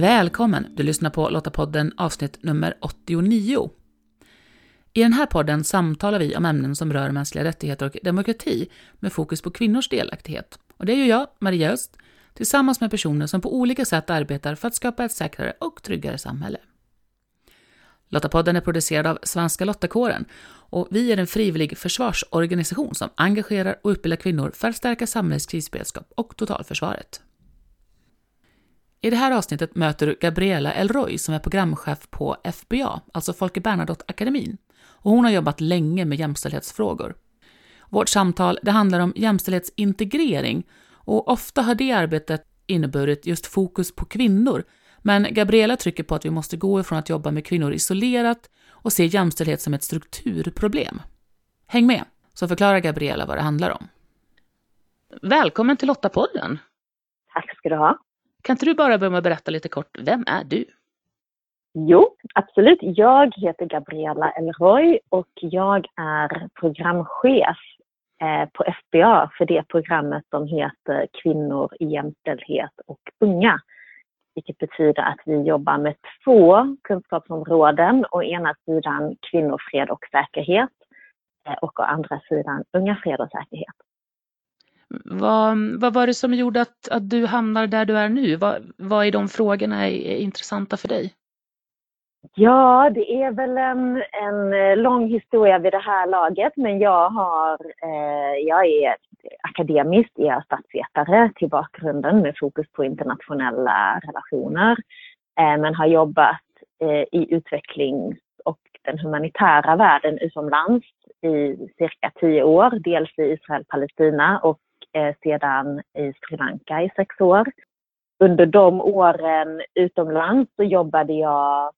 Välkommen! Du lyssnar på Lottapodden avsnitt nummer 89. I den här podden samtalar vi om ämnen som rör mänskliga rättigheter och demokrati med fokus på kvinnors delaktighet. Och det gör jag, Maria Öst, tillsammans med personer som på olika sätt arbetar för att skapa ett säkrare och tryggare samhälle. Lottapodden är producerad av Svenska Lottakåren och vi är en frivillig försvarsorganisation som engagerar och utbildar kvinnor för att stärka samhällets krisberedskap och totalförsvaret. I det här avsnittet möter du Gabriella Elroy som är programchef på FBA, alltså Folke Bernadotte-akademin. Och hon har jobbat länge med jämställdhetsfrågor. Vårt samtal det handlar om jämställdhetsintegrering och ofta har det arbetet inneburit just fokus på kvinnor. Men Gabriella trycker på att vi måste gå ifrån att jobba med kvinnor isolerat och se jämställdhet som ett strukturproblem. Häng med, så förklarar Gabriella vad det handlar om. Välkommen till Lottapodden! Tack ska du ha! Kan inte du bara börja med att berätta lite kort, vem är du? Jo, absolut. Jag heter Gabriella Elroy och jag är programchef eh, på FBA för det programmet som heter Kvinnor i jämställdhet och unga. Vilket betyder att vi jobbar med två kunskapsområden. Å ena sidan kvinnor, fred och säkerhet eh, och å andra sidan unga, fred och säkerhet. Vad, vad var det som gjorde att, att du hamnar där du är nu? Vad, vad i de frågorna är, är intressanta för dig? Ja, det är väl en, en eh, lång historia vid det här laget, men jag har, eh, jag är akademisk, jag är statsvetare till bakgrunden med fokus på internationella relationer, eh, men har jobbat eh, i utvecklings och den humanitära världen utomlands i cirka tio år, dels i Israel-Palestina och Eh, sedan i Sri Lanka i sex år. Under de åren utomlands så jobbade jag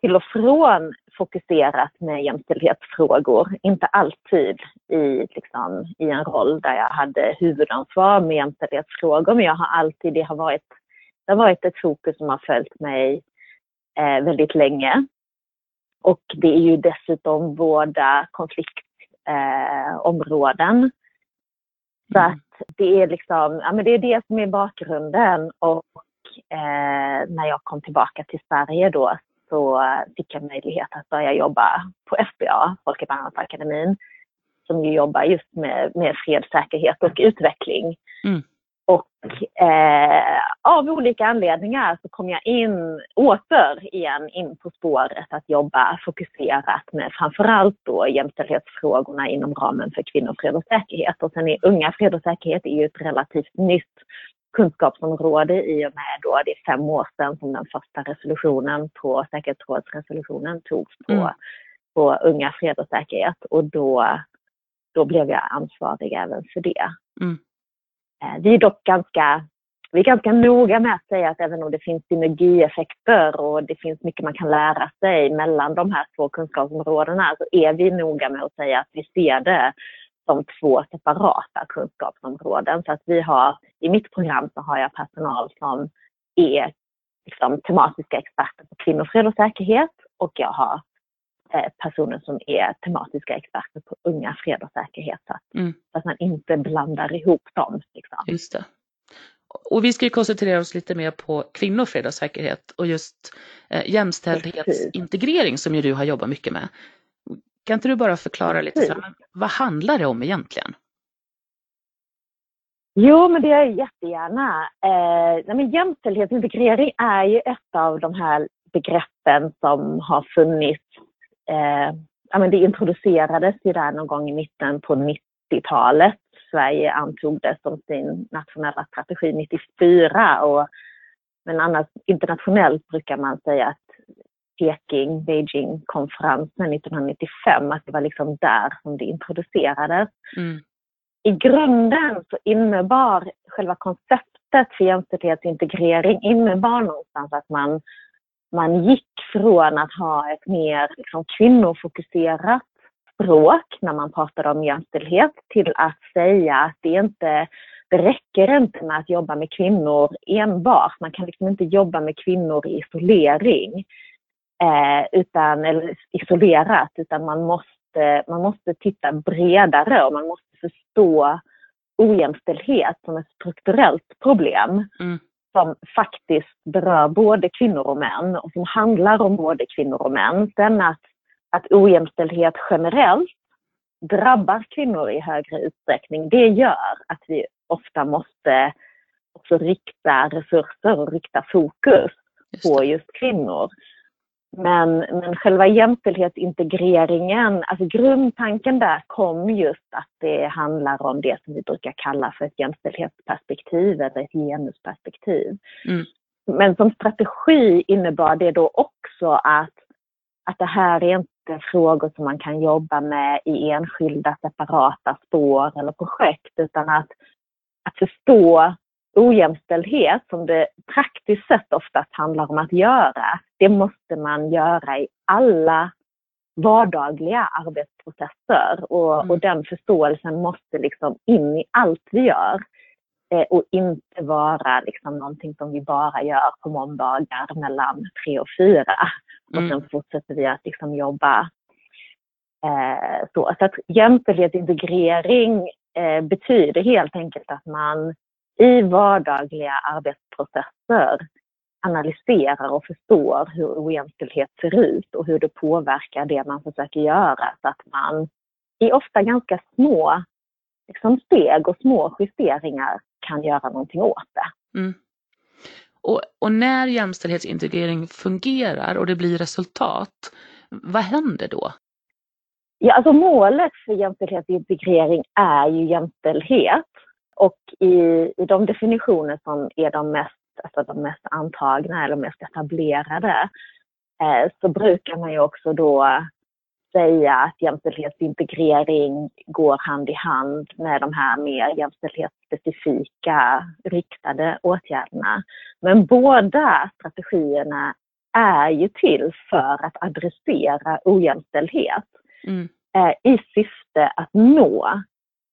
till och från fokuserat med jämställdhetsfrågor. Inte alltid i, liksom, i en roll där jag hade huvudansvar med jämställdhetsfrågor, men jag har alltid, det har varit, det har varit ett fokus som har följt mig eh, väldigt länge. Och det är ju dessutom båda konfliktområden. Eh, så mm. att det är liksom, ja men det är det som är bakgrunden och eh, när jag kom tillbaka till Sverige då så fick jag möjlighet att börja jobba på FBA, Folke Bernadotte-akademin, som ju jobbar just med, med fred, säkerhet och utveckling. Mm. Och eh, av olika anledningar så kom jag in åter igen in på spåret att jobba fokuserat med framförallt då jämställdhetsfrågorna inom ramen för kvinnor, fred och säkerhet. Och sen är unga fred och säkerhet är ju ett relativt nytt kunskapsområde i och med då det är fem år sedan som den första resolutionen på säkerhetsrådsresolutionen togs på, mm. på unga fred och säkerhet. Och då, då blev jag ansvarig även för det. Mm. Eh, vi är dock ganska, vi är ganska noga med att säga att även om det finns synergieffekter och det finns mycket man kan lära sig mellan de här två kunskapsområdena så är vi noga med att säga att vi ser det som två separata kunskapsområden. Så att vi har, i mitt program så har jag personal som är liksom, tematiska experter på kvinnor, fred och säkerhet och jag har personer som är tematiska experter på unga, fred och säkerhet. Så att, mm. att man inte blandar ihop dem. Liksom. Just det. Och vi ska ju koncentrera oss lite mer på kvinnor, fred och säkerhet och just eh, jämställdhetsintegrering som ju du har jobbat mycket med. Kan inte du bara förklara lite, så här, vad handlar det om egentligen? Jo, men det gör jag jättegärna. Eh, men jämställdhetsintegrering är ju ett av de här begreppen som har funnits eh, ja, men det introducerades ju där någon gång i mitten på 90-talet. Sverige antog det som sin nationella strategi 94 och men annars internationellt brukar man säga att Peking, Beijing-konferensen 1995, att det var liksom där som det introducerades. Mm. I grunden så innebar själva konceptet för jämställdhetsintegrering innebar någonstans att man man gick från att ha ett mer liksom, kvinnofokuserat språk när man pratade om jämställdhet till att säga att det inte det räcker inte med att jobba med kvinnor enbart. Man kan liksom inte jobba med kvinnor i isolering. Eh, utan, eller isolerat, utan man måste, man måste titta bredare och man måste förstå ojämställdhet som ett strukturellt problem. Mm som faktiskt berör både kvinnor och män och som handlar om både kvinnor och män. Sen att, att ojämställdhet generellt drabbar kvinnor i högre utsträckning, det gör att vi ofta måste också rikta resurser och rikta fokus just på just kvinnor. Men, men själva jämställdhetsintegreringen, alltså grundtanken där kom just att det handlar om det som vi brukar kalla för ett jämställdhetsperspektiv eller ett genusperspektiv. Mm. Men som strategi innebar det då också att, att det här är inte frågor som man kan jobba med i enskilda separata spår eller projekt utan att, att förstå ojämställdhet som det praktiskt sett oftast handlar om att göra, det måste man göra i alla vardagliga arbetsprocesser och, mm. och den förståelsen måste liksom in i allt vi gör eh, och inte vara liksom någonting som vi bara gör på måndagar mellan tre och fyra. Mm. Och sen fortsätter vi att liksom jobba eh, så. Så att jämställdhetsintegrering eh, betyder helt enkelt att man i vardagliga arbetsprocesser analyserar och förstår hur ojämställdhet ser ut och hur det påverkar det man försöker göra så att man i ofta ganska små liksom steg och små justeringar kan göra någonting åt det. Mm. Och, och, när jämställdhetsintegrering fungerar och det blir resultat, vad händer då? Ja, alltså målet för jämställdhetsintegrering är ju jämställdhet. Och i, i de definitioner som är de mest, alltså de mest antagna eller mest etablerade eh, så brukar man ju också då säga att jämställdhetsintegrering går hand i hand med de här mer jämställdhetsspecifika riktade åtgärderna. Men båda strategierna är ju till för att adressera ojämställdhet mm. eh, i syfte att nå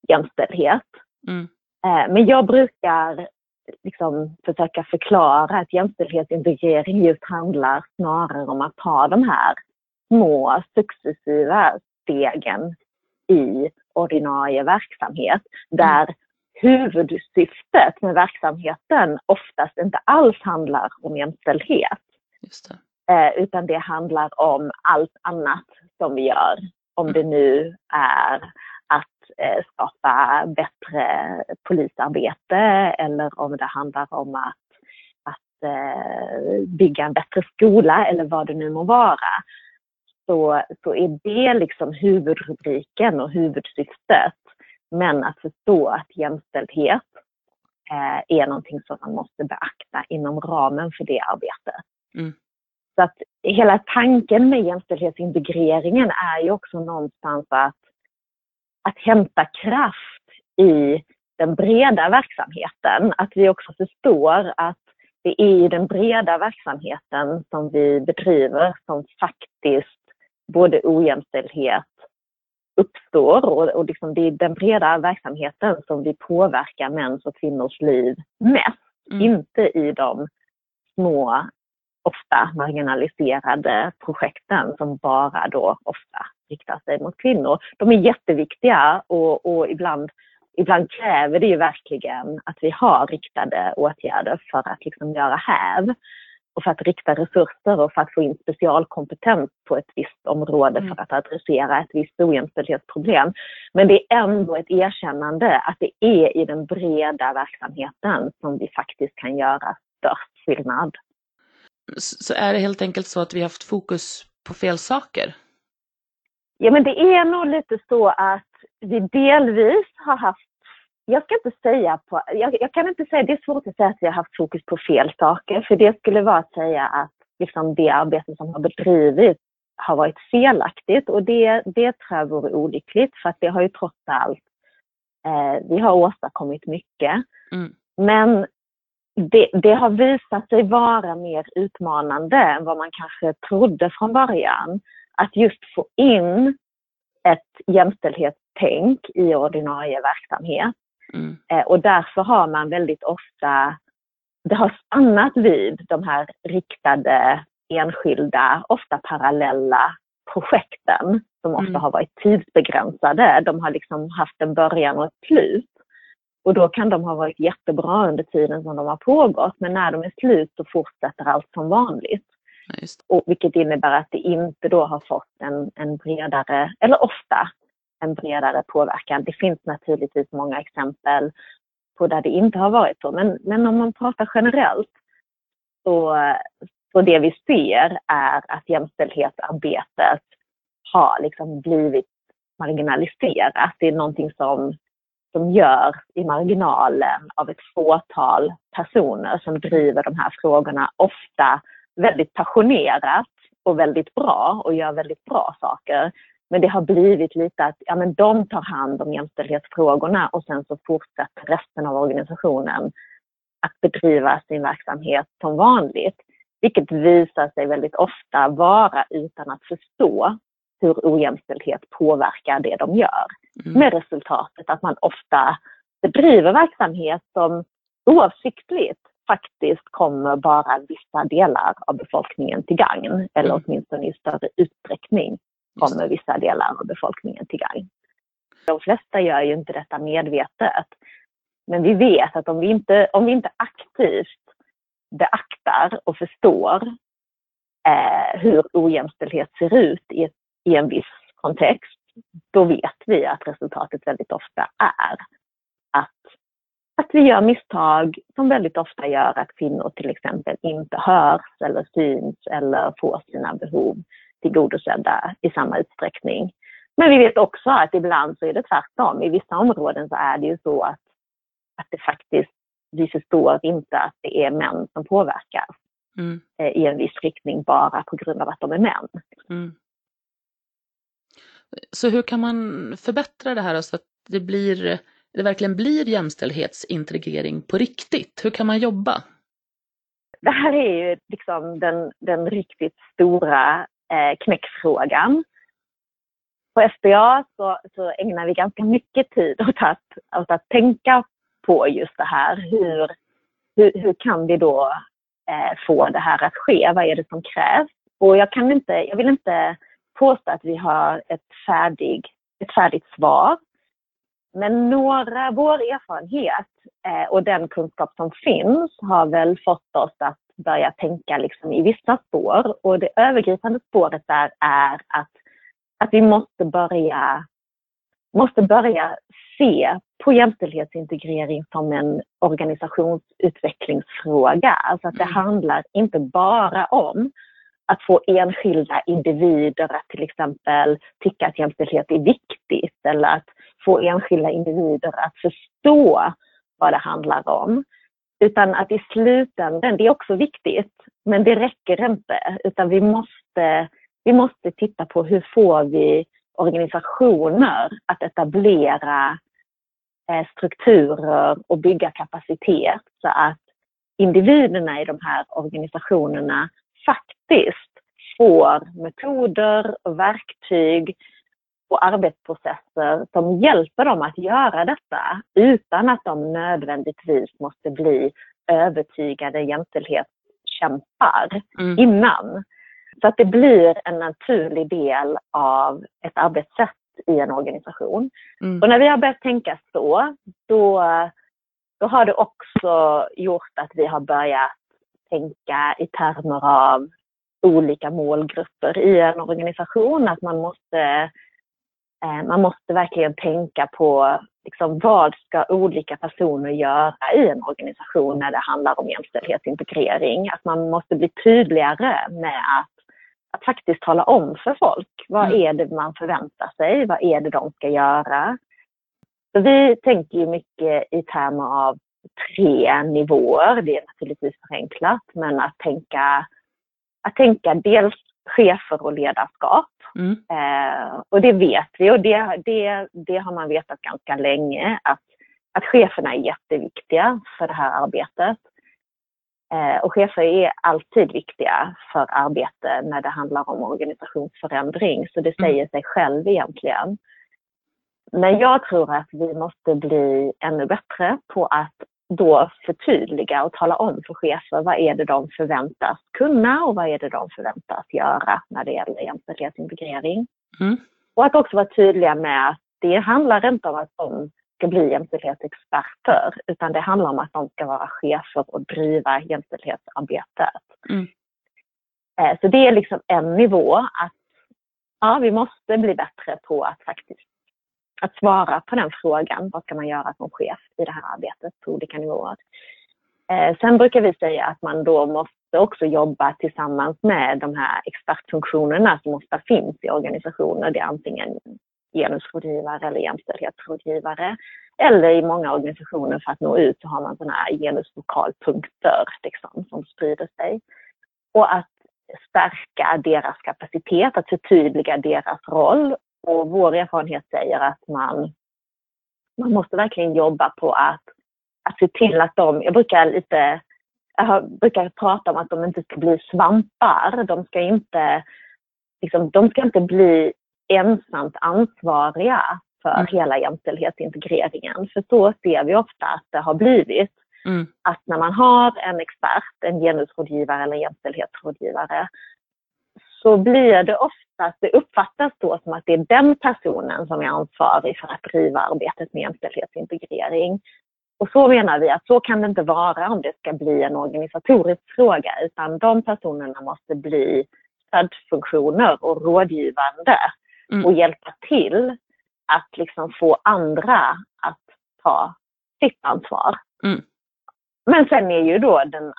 jämställdhet. Mm. Eh, men jag brukar liksom försöka förklara att jämställdhetsintegrering just handlar snarare om att ta de här små successiva stegen i ordinarie verksamhet där mm. huvudsyftet med verksamheten oftast inte alls handlar om jämställdhet. Det. Eh, utan det handlar om allt annat som vi gör. Om mm. det nu är skapa bättre polisarbete eller om det handlar om att, att eh, bygga en bättre skola eller vad det nu må vara. Så, så är det liksom huvudrubriken och huvudsyftet. Men att förstå att jämställdhet eh, är någonting som man måste beakta inom ramen för det arbetet. Mm. Så att hela tanken med jämställdhetsintegreringen är ju också någonstans att att hämta kraft i den breda verksamheten. Att vi också förstår att det är i den breda verksamheten som vi bedriver som faktiskt både ojämställdhet uppstår och, och liksom det är den breda verksamheten som vi påverkar mäns och kvinnors liv mest. Mm. Inte i de små, ofta marginaliserade projekten som bara då ofta riktar sig mot kvinnor. De är jätteviktiga och, och ibland, ibland kräver det ju verkligen att vi har riktade åtgärder för att liksom göra häv och för att rikta resurser och för att få in specialkompetens på ett visst område mm. för att adressera ett visst ojämställdhetsproblem. Men det är ändå ett erkännande att det är i den breda verksamheten som vi faktiskt kan göra störst skillnad. Så är det helt enkelt så att vi har haft fokus på fel saker? Ja, men det är nog lite så att vi delvis har haft jag ska inte säga på, jag, jag, kan inte säga, det är svårt att säga att vi har haft fokus på fel saker, för det skulle vara att säga att liksom det arbete som har bedrivits har varit felaktigt och det, det tror jag vore olyckligt för att det har ju trots allt, eh, vi har åstadkommit mycket. Mm. Men det, det, har visat sig vara mer utmanande än vad man kanske trodde från början att just få in ett jämställdhetstänk i ordinarie verksamhet. Mm. Eh, och därför har man väldigt ofta, det har stannat vid de här riktade, enskilda, ofta parallella projekten som ofta mm. har varit tidsbegränsade. De har liksom haft en början och ett slut. Och då kan de ha varit jättebra under tiden som de har pågått, men när de är slut så fortsätter allt som vanligt. Ja, och vilket innebär att det inte då har fått en, en bredare, eller ofta, en bredare påverkan. Det finns naturligtvis många exempel på där det inte har varit så, men, men om man pratar generellt så, så det vi ser är att jämställdhetsarbetet har liksom blivit marginaliserat. Det är någonting som, som görs i marginalen av ett fåtal personer som driver de här frågorna, ofta väldigt passionerat och väldigt bra och gör väldigt bra saker. Men det har blivit lite att ja, men de tar hand om jämställdhetsfrågorna och sen så fortsätter resten av organisationen att bedriva sin verksamhet som vanligt. Vilket visar sig väldigt ofta vara utan att förstå hur ojämställdhet påverkar det de gör. Mm. Med resultatet att man ofta bedriver verksamhet som oavsiktligt faktiskt kommer bara vissa delar av befolkningen till gagn, eller mm. åtminstone i större utsträckning kommer vissa delar av befolkningen till gagn. De flesta gör ju inte detta medvetet. Men vi vet att om vi inte, om vi inte aktivt beaktar och förstår eh, hur ojämställdhet ser ut i, ett, i en viss kontext, då vet vi att resultatet väldigt ofta är att, att vi gör misstag som väldigt ofta gör att kvinnor till exempel inte hörs eller syns eller får sina behov tillgodosedda i samma utsträckning. Men vi vet också att ibland så är det tvärtom. I vissa områden så är det ju så att, att det faktiskt, vi förstår inte att det är män som påverkas mm. Eh, i en viss riktning bara på grund av att de är män. Mm. Så hur kan man förbättra det här så att det, blir, det verkligen blir jämställdhetsintegrering på riktigt? Hur kan man jobba? Det här är ju liksom den, den riktigt stora eh, knäckfrågan. På SBA så, så ägnar vi ganska mycket tid åt att, åt att tänka på just det här. Hur, hur, hur kan vi då eh, få det här att ske? Vad är det som krävs? Och jag, kan inte, jag vill inte påstå att vi har ett, färdig, ett färdigt svar. Men några, vår erfarenhet eh, och den kunskap som finns har väl fått oss att börja tänka liksom i vissa spår. Och det övergripande spåret där är att, att vi måste börja, måste börja se på jämställdhetsintegrering som en organisationsutvecklingsfråga. Alltså att det mm. handlar inte bara om att få enskilda individer att till exempel tycka att jämställdhet är viktigt eller att få enskilda individer att förstå vad det handlar om. Utan att i slutändan, det är också viktigt, men det räcker inte. Utan vi måste, vi måste titta på hur får vi organisationer att etablera eh, strukturer och bygga kapacitet så att individerna i de här organisationerna faktiskt får metoder och verktyg och arbetsprocesser som hjälper dem att göra detta utan att de nödvändigtvis måste bli övertygade jämställdhetskämpar mm. innan. Så att det blir en naturlig del av ett arbetssätt i en organisation. Mm. Och när vi har börjat tänka så, då, då har det också gjort att vi har börjat tänka i termer av olika målgrupper i en organisation. Att man måste man måste verkligen tänka på liksom, vad ska olika personer göra i en organisation när det handlar om jämställdhetsintegrering. Att man måste bli tydligare med att, att faktiskt tala om för folk vad mm. är det man förväntar sig, vad är det de ska göra. Så vi tänker ju mycket i termer av tre nivåer. Det är naturligtvis förenklat, men att tänka, att tänka dels chefer och ledarskap. Mm. Eh, och det vet vi och det, det, det har man vetat ganska länge att, att cheferna är jätteviktiga för det här arbetet. Eh, och chefer är alltid viktiga för arbete när det handlar om organisationsförändring, så det säger mm. sig själv egentligen. Men jag tror att vi måste bli ännu bättre på att då förtydliga och tala om för chefer vad är det de förväntas kunna och vad är det de förväntas göra när det gäller jämställdhetsintegrering. Mm. Och att också vara tydliga med att det handlar inte om att de ska bli jämställdhetsexperter, utan det handlar om att de ska vara chefer och driva jämställdhetsarbetet. Mm. Eh, så det är liksom en nivå att ja, vi måste bli bättre på att faktiskt att svara på den frågan. Vad ska man göra som chef i det här arbetet på olika nivåer? Eh, sen brukar vi säga att man då måste också jobba tillsammans med de här expertfunktionerna som ofta finns i organisationer. Det är antingen genusrådgivare eller jämställdhetsrådgivare. Eller i många organisationer för att nå ut så har man sådana här genuslokalpunkter liksom, som sprider sig. Och att stärka deras kapacitet, att förtydliga deras roll. Och vår erfarenhet säger att man, man måste verkligen jobba på att, att se till att de, jag brukar lite jag brukar prata om att de inte ska bli svampar. De ska inte, liksom, de ska inte bli ensamt ansvariga för mm. hela jämställdhetsintegreringen. För så ser vi ofta att det har blivit. Mm. Att när man har en expert, en genusrådgivare eller jämställdhetsrådgivare, så blir det oftast, det uppfattas då som att det är den personen som är ansvarig för att driva arbetet med jämställdhetsintegrering. Och så menar vi att så kan det inte vara om det ska bli en organisatorisk fråga, utan de personerna måste bli stödfunktioner och rådgivande mm. och hjälpa till att liksom få andra att ta sitt ansvar. Mm. Men sen är ju då den,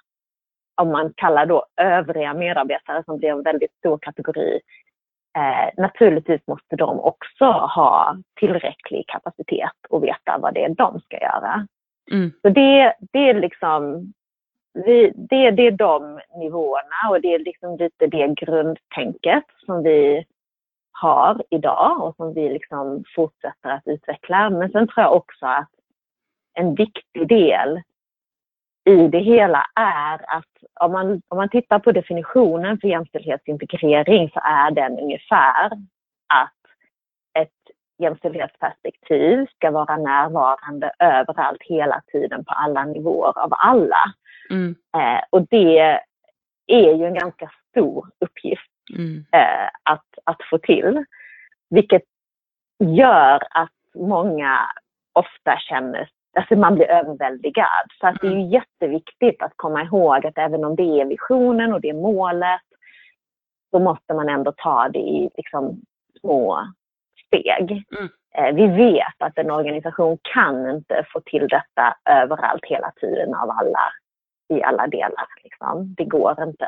om man kallar då övriga medarbetare som blir en väldigt stor kategori, eh, naturligtvis måste de också ha tillräcklig kapacitet och veta vad det är de ska göra. Mm. Så det, det är liksom vi, det, det är de nivåerna och det är liksom lite det grundtänket som vi har idag och som vi liksom fortsätter att utveckla. Men sen tror jag också att en viktig del i det hela är att om man, om man tittar på definitionen för jämställdhetsintegrering så är den ungefär att ett jämställdhetsperspektiv ska vara närvarande överallt hela tiden på alla nivåer av alla. Mm. Eh, och det är ju en ganska stor uppgift mm. eh, att, att få till. Vilket gör att många ofta känner Alltså man blir överväldigad. Så att det är ju mm. jätteviktigt att komma ihåg att även om det är visionen och det är målet så måste man ändå ta det i liksom små steg. Mm. Eh, vi vet att en organisation kan inte få till detta överallt hela tiden av alla, i alla delar. Liksom. Det går inte.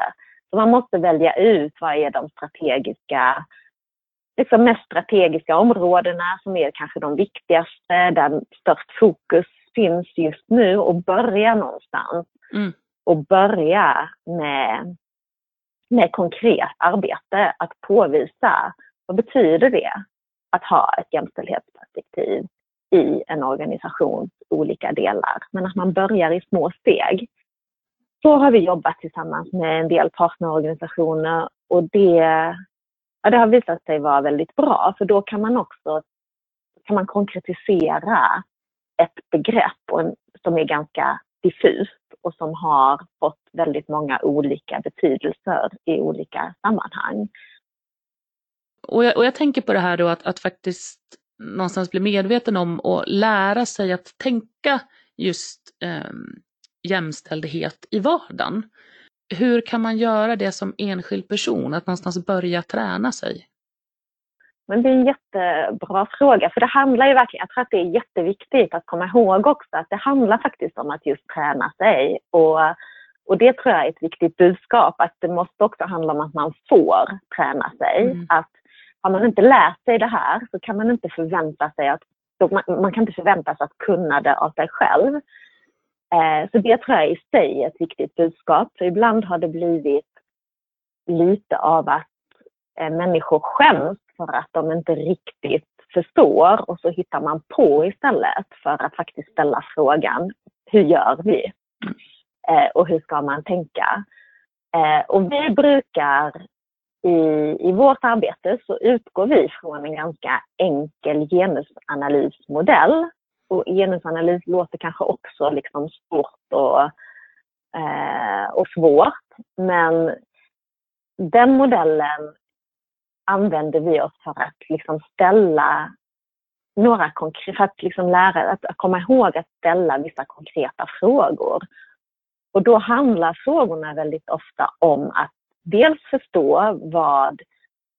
Så man måste välja ut vad är de strategiska, liksom mest strategiska områdena som är kanske de viktigaste, där störst fokus finns just nu och börja någonstans. Mm. Och börja med, med konkret arbete, att påvisa vad betyder det att ha ett jämställdhetsperspektiv i en organisations olika delar. Men att man börjar i små steg så har vi jobbat tillsammans med en del partnerorganisationer och det, ja, det har visat sig vara väldigt bra för då kan man också kan man konkretisera ett begrepp och en, som är ganska diffust och som har fått väldigt många olika betydelser i olika sammanhang. Och jag, och jag tänker på det här då att, att faktiskt någonstans bli medveten om och lära sig att tänka just eh, jämställdhet i vardagen. Hur kan man göra det som enskild person, att någonstans börja träna sig? Men det är en jättebra fråga, för det handlar ju verkligen, jag tror att det är jätteviktigt att komma ihåg också att det handlar faktiskt om att just träna sig. Och, och det tror jag är ett viktigt budskap, att det måste också handla om att man får träna sig. Mm. Att har man inte lärt sig det här så kan man inte förvänta sig att, man, man kan inte förvänta sig att kunna det av sig själv. Eh, så det tror jag i sig är ett viktigt budskap. För ibland har det blivit lite av att eh, människor skäms för att de inte riktigt förstår och så hittar man på istället för att faktiskt ställa frågan, hur gör vi? Eh, och hur ska man tänka? Eh, och vi brukar i, i vårt arbete så utgår vi från en ganska enkel genusanalysmodell och genusanalys låter kanske också liksom stort och, eh, och svårt. Men den modellen använder vi oss för att liksom ställa några konkreta, för att liksom lära, att komma ihåg att ställa vissa konkreta frågor. Och då handlar frågorna väldigt ofta om att dels förstå vad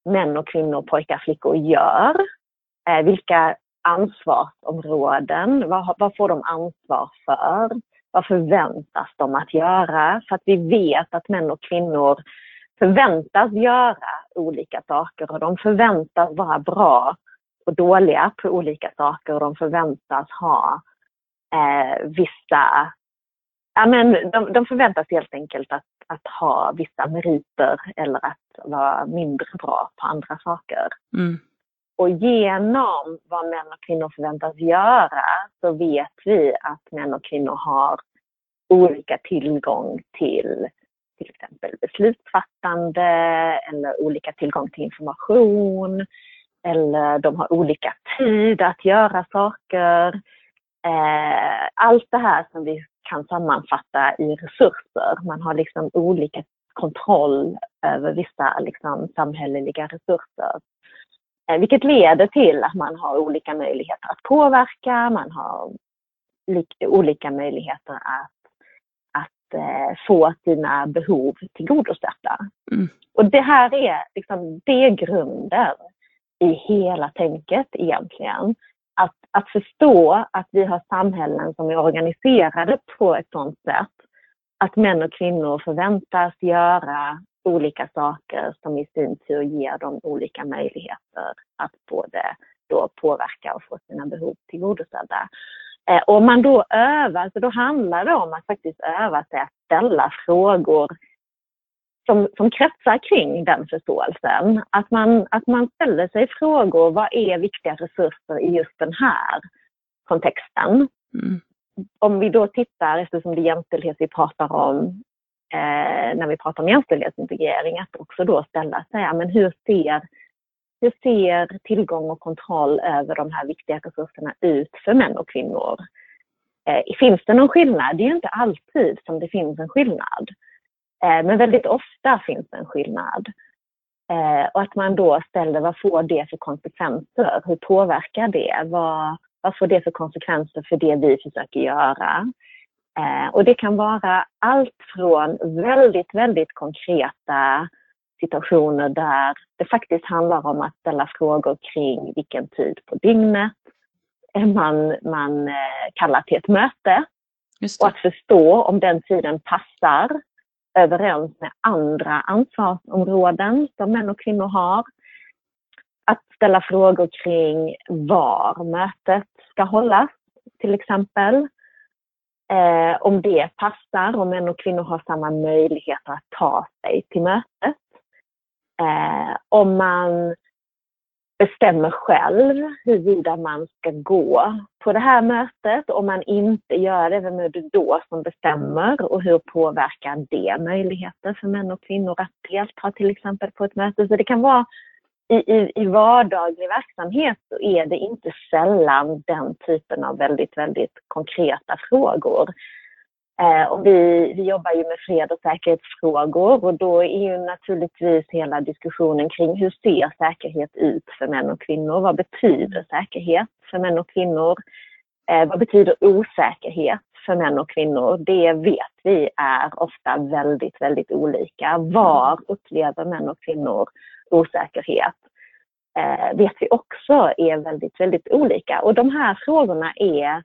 män och kvinnor, pojkar, flickor gör. Eh, vilka ansvarsområden, vad, vad får de ansvar för? Vad förväntas de att göra? För att vi vet att män och kvinnor förväntas göra olika saker och de förväntas vara bra och dåliga på olika saker och de förväntas ha eh, vissa Ja, men de, de förväntas helt enkelt att, att ha vissa meriter eller att vara mindre bra på andra saker. Mm. Och genom vad män och kvinnor förväntas göra så vet vi att män och kvinnor har olika tillgång till till exempel beslutsfattande eller olika tillgång till information eller de har olika tid att göra saker. Eh, allt det här som vi kan sammanfatta i resurser. Man har liksom olika kontroll över vissa liksom, samhälleliga resurser. Eh, vilket leder till att man har olika möjligheter att påverka, man har olika möjligheter att, att eh, få sina behov tillgodosedda. Mm. Och det här är liksom, det är grunden i hela tänket egentligen. Att, att förstå att vi har samhällen som är organiserade på ett sådant sätt att män och kvinnor förväntas göra olika saker som i sin tur ger dem olika möjligheter att både då påverka och få sina behov tillgodosedda. Eh, om man då övar, så då handlar det om att faktiskt öva sig att ställa frågor som, som kretsar kring den förståelsen. Att man, att man ställer sig frågor, vad är viktiga resurser i just den här kontexten? Mm. Om vi då tittar, eftersom det är jämställdhet vi pratar om, eh, när vi pratar om jämställdhetsintegrering, att också då ställa sig, men hur ser, hur ser tillgång och kontroll över de här viktiga resurserna ut för män och kvinnor? Eh, finns det någon skillnad? Det är ju inte alltid som det finns en skillnad. Eh, men väldigt ofta finns det en skillnad. Eh, och att man då ställer vad får det för konsekvenser? Hur påverkar det? Vad, vad får det för konsekvenser för det vi försöker göra? Eh, och det kan vara allt från väldigt, väldigt konkreta situationer där det faktiskt handlar om att ställa frågor kring vilken tid på dygnet man, man kallar till ett möte. Och att förstå om den tiden passar överens med andra ansvarsområden som män och kvinnor har. Att ställa frågor kring var mötet ska hållas, till exempel. Eh, om det passar, om män och kvinnor har samma möjligheter att ta sig till mötet. Eh, om man bestämmer själv huruvida man ska gå på det här mötet. Om man inte gör det, vem är det då som bestämmer och hur påverkar det möjligheter för män och kvinnor att delta till exempel på ett möte? Så det kan vara i, i, i vardaglig verksamhet så är det inte sällan den typen av väldigt, väldigt konkreta frågor Eh, och vi, vi jobbar ju med fred och säkerhetsfrågor och då är ju naturligtvis hela diskussionen kring hur ser säkerhet ut för män och kvinnor? Vad betyder säkerhet för män och kvinnor? Eh, vad betyder osäkerhet för män och kvinnor? Det vet vi är ofta väldigt, väldigt olika. Var upplever män och kvinnor osäkerhet? Eh, vet vi också är väldigt, väldigt olika. Och de här frågorna är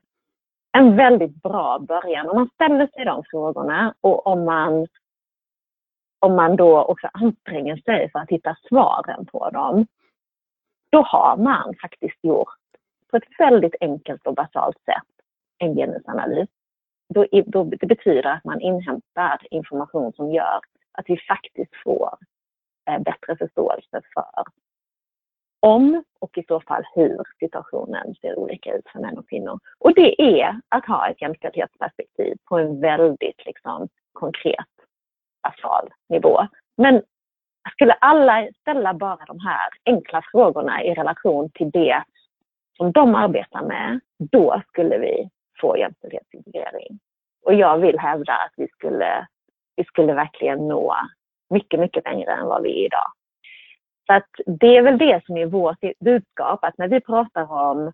en väldigt bra början. Om man ställer sig de frågorna och om man, om man då också anstränger sig för att hitta svaren på dem, då har man faktiskt gjort på ett väldigt enkelt och basalt sätt en genusanalys. Då, då, det betyder att man inhämtar information som gör att vi faktiskt får Eh, bättre förståelse för om och i så fall hur situationen ser olika ut för män och kvinnor. Och det är att ha ett jämställdhetsperspektiv på en väldigt liksom, konkret, basal nivå. Men skulle alla ställa bara de här enkla frågorna i relation till det som de arbetar med, då skulle vi få jämställdhetsintegrering. Och jag vill hävda att vi skulle, vi skulle verkligen nå mycket, mycket längre än vad vi är idag. Så att det är väl det som är vårt budskap, att när vi pratar om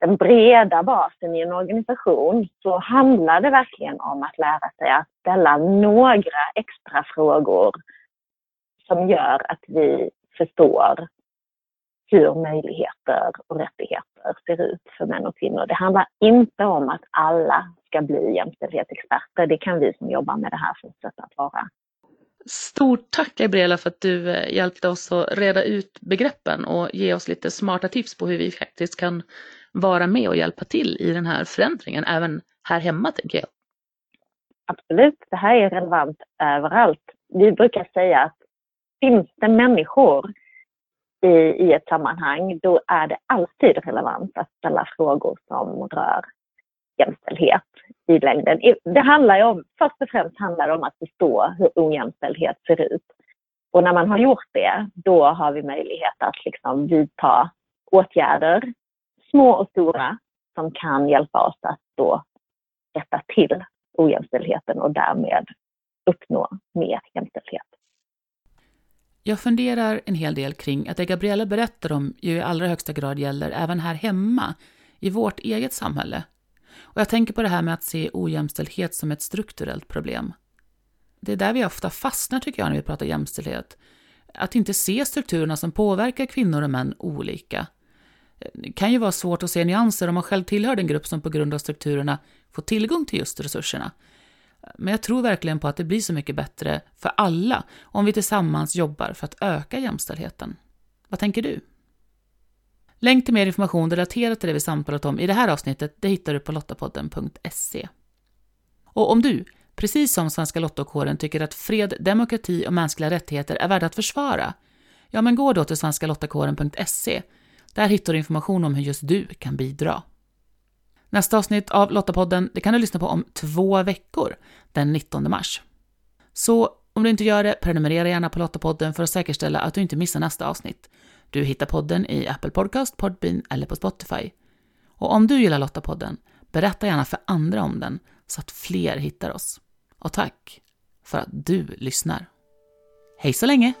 den breda basen i en organisation så handlar det verkligen om att lära sig att ställa några extra frågor som gör att vi förstår hur möjligheter och rättigheter ser ut för män och kvinnor. Det handlar inte om att alla ska bli jämställdhetsexperter. Det kan vi som jobbar med det här fortsätta att vara. Stort tack Gabriella för att du eh, hjälpte oss att reda ut begreppen och ge oss lite smarta tips på hur vi faktiskt kan vara med och hjälpa till i den här förändringen, även här hemma tänker jag. Absolut, det här är relevant överallt. Vi brukar säga att finns det människor i, i ett sammanhang, då är det alltid relevant att ställa frågor som rör jämställdhet i längden. Det handlar ju om, först och främst handlar det om att förstå hur ojämställdhet ser ut. Och när man har gjort det, då har vi möjlighet att liksom vidta åtgärder, små och stora, som kan hjälpa oss att då rätta till ojämställdheten och därmed uppnå mer jämställdhet. Jag funderar en hel del kring att det Gabriella berättar om ju i allra högsta grad gäller även här hemma, i vårt eget samhälle. Och jag tänker på det här med att se ojämställdhet som ett strukturellt problem. Det är där vi ofta fastnar tycker jag när vi pratar jämställdhet. Att inte se strukturerna som påverkar kvinnor och män olika. Det kan ju vara svårt att se nyanser om man själv tillhör den grupp som på grund av strukturerna får tillgång till just resurserna. Men jag tror verkligen på att det blir så mycket bättre för alla om vi tillsammans jobbar för att öka jämställdheten. Vad tänker du? Länk till mer information relaterat till det vi samtalat om i det här avsnittet det hittar du på lottapodden.se. Och om du, precis som Svenska Lottokåren, tycker att fred, demokrati och mänskliga rättigheter är värda att försvara, ja men gå då till svenskalottakåren.se. Där hittar du information om hur just du kan bidra. Nästa avsnitt av Lottapodden det kan du lyssna på om två veckor, den 19 mars. Så om du inte gör det, prenumerera gärna på Lottapodden för att säkerställa att du inte missar nästa avsnitt. Du hittar podden i Apple Podcast, Podbean eller på Spotify. Och om du gillar Lottapodden, berätta gärna för andra om den så att fler hittar oss. Och tack för att du lyssnar. Hej så länge!